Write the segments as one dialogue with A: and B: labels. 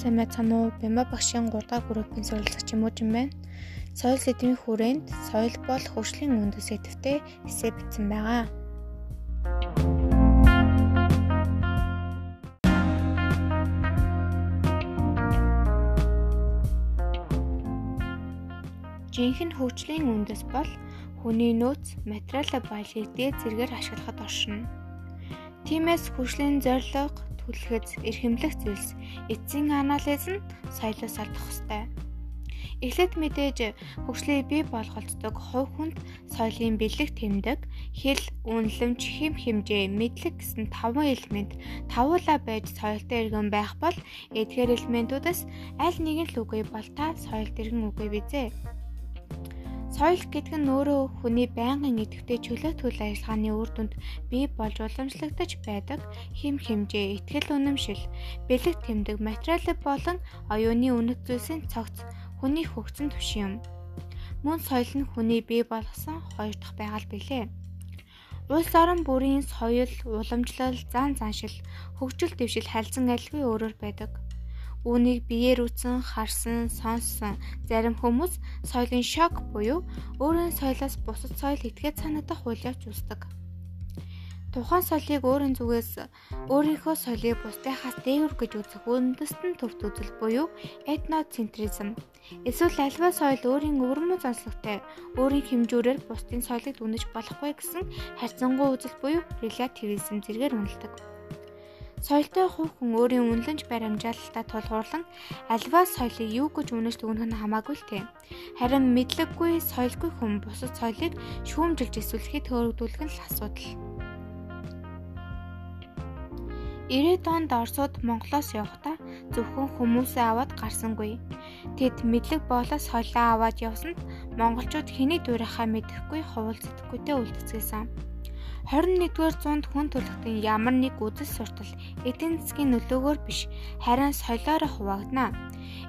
A: сайн мэцхан уу Бямба багшийн 3 дахь группийн суралцагч юм уу юм байна. Соёл сэдвийн хүрээнд соёл бол хөгжлийн үндэс сэдвтэй эссе бичсэн байгаа. Жинхэнэ хөгжлийн үндэс бол хүний нөөц, материал баялагийг дээд зэргээр ашиглахад оршино. Тиймээс хөгжлийн зорилго түлхэц, эрхэмлэх зүйлс, эцсийн анализ нь соёлоос алдах ёстой. Эхлээд мэдээж хөгжлийг бий болгоцдог хувь хүнд соёлын бэлэг тэмдэг, хэл, үнэлэмж, хэм хэмжээ, мэдлэг гэсэн таван элемент тавуулаа байж соёлтой иргэн байх бол эдгээр элементүүдээс аль нэг нь л үгүй бол та соёлт иргэн үгүй бизээ. Соёл гэдэг нь өөрөө хүний байнгын идэвхтэй чөлөөт үйл ажиллагааны үр дүнд бий болж уламжлагдаж байдаг хэм хэмжээ, ихтгэл үнэмшил, бэлэг тэмдэг, материал болон оюуны үнэт зүйлсийн цогц хүний хөгжсөн түвшин юм. Мөн соёл нь хүний бий болгосон хоёр дахь байгаль билээ. Улс орон бүрийн соёл, уламжлал, зан заншил, хөгжил дэвшил харилцан альгүй өөрөөр байдаг. Үүнийг биеэр үзсэн, харсан, сонссон зарим хүмүүс соёлын шок буюу өөрийн соёлоос бусад соёл итгээд санагдах үйл явц үүсдэг. Тухайн соёлыг өөрийн зүгээс өөрийнхөө соёлыг бусдынхаас дээгүүр гэж үзэх үндэстэн төвт үзэл буюу этноцентризм. Эсвэл альва соёл өөрийн өвөрмө зонслогтой, өөрийн хэмжүүрээр бусдын соёлыг дүнэж болохгүй гэсэн харьцангуй үзэл буюу релятивизм зэргээр үнэлдэг. Соёлтой хувь хүн өөрийн үнэлэмж баримжаалалтаа тулгуурлан альва соёлыг юу гэж үнэж дүгнэх нь хамаагүй л тийм. Харин мэдлэггүй соёлгүй хүн бусад соёлыг шүүмжилж эсвэл хэд хөөрөгдүүлэх нь л асуудал. 90-ад онд Оросууд Монголоос явхдаа зөвхөн хүмүүсээ аваад гарсангүй. Тэд мэдлэг болоо соёлоо аваад явсанд монголчууд хэний дуурайхаа мэдэхгүй ховолцдоггүйтэй үлдцгээсэн. 21-р зуунд хүн төрөлхтөн ямар нэг үзэл суртал эдийн засгийн нөлөөгөөр биш харин соёлоор хуваагдана.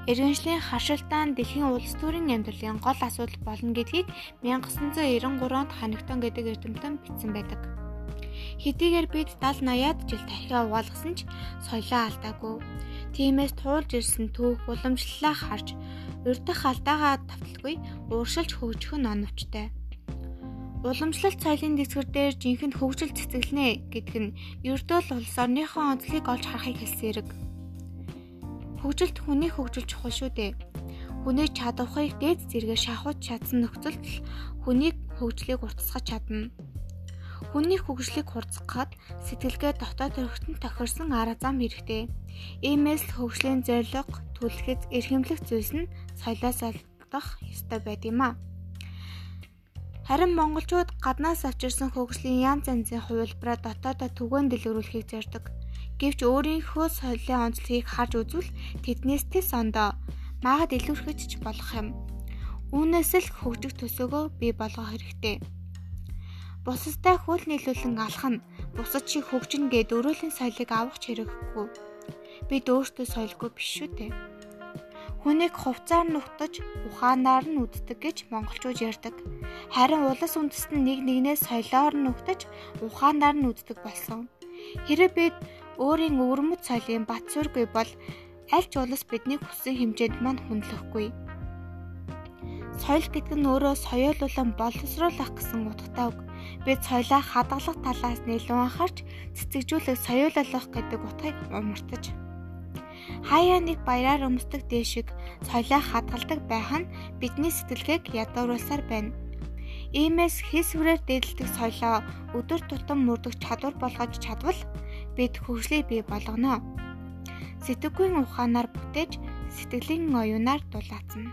A: Иргэншлийн харшилтаан дэлхийн улс төрийн амьдралын гол асуудал болно гэдгийг 1993 онд Ханигтон гэдэг эрдэмтэн бичсэн байдаг. Хэдийгээр бид 70 80-аад жил тархиа угаалгасан ч соёлоо алдаагүй. Тиймээс туулж ирсэн түүх уламжлалаа харж урдах алдаагаа тавталгүй ууршилж хөгжих нь оновчтой. Уламжлалт соёлын дэвсгэр дээр жинхэнэ хөгжил цэцгэлнэ гэдэг нь ердөө л улс орныхоо онцлогийг олж харахыг хэлсэн хэрэг. Хөгжилт хүний хөгжил чухал шүү дээ. Хүний чадварыг дээд зэрэгээр шахууж чадсан нөхцөлд л хүнийг хөгжлийг уртасгаж чадна. Хүний хөгжлийг хурцгахад сэтгэлгээ дотоод төрхтөн тохирсон арга зам хэрэгтэй. Иймээс л хөгжлийн зорилго, түлхэц, эрхэмлэх зүйлс нь соёлоос олдох ёстой байд юм а. Харин монголчууд гаднаас авчирсан хөгжлийн янз янзын хувилбараа дотоодоо түгээн дэлгэрүүлэхийг зорддог. Гэвч өөрийнхөө соёлын онцлогийг харж үзвэл тэднээс тэс ондоо маагаад илүүрхэж ч болох юм. Үүнээс л хөгжих төсөөгөө бий болгох хэрэгтэй. Бусастай хөл нийлүүлэн алах нь бусад шиг хөгжинэ гэд өрөөлийн соёлыг авах хэрэггүй. Бид өөртөө соёлгүй биш шүү дээ. Хүнийг хувцаар нухтаж ухаанаар нь үддэг гэж монголчууд ярьдаг. Харин улас үндэст нь нэг нэгнээс соёлоор нь нухтаж ухаанаар нь үддэг болсон. Хэрэв бид өөрийн өвөрмөц соёлын бат сүргүй бол аль ч улас бидний хүссэн хэмжээнд мань хүндлэхгүй. Соёл гэдэг нь өөрөө соёолуулан боловсруулах гэсэн утгатай үг. Бид соёлоо хадгалах талаас илүү анхаарч цэцэгжүүлэх соёололох гэдэг утгыг умартаж хаяа нэг баяраар өмсдөг дээшиг соёлоо хадгалдаг байх нь бидний сэтгэлгээг ядууруулсаар байна. Иймээс хэс хүрээр дээдэлдэг соёлоо өдөр тутам мөрдөх чадвар болгож чадвал бид хөгжлийг бий болгоно. Сэтгэвгүй ухаанаар бүтээж сэтгэлийн оюунаар дулаацна.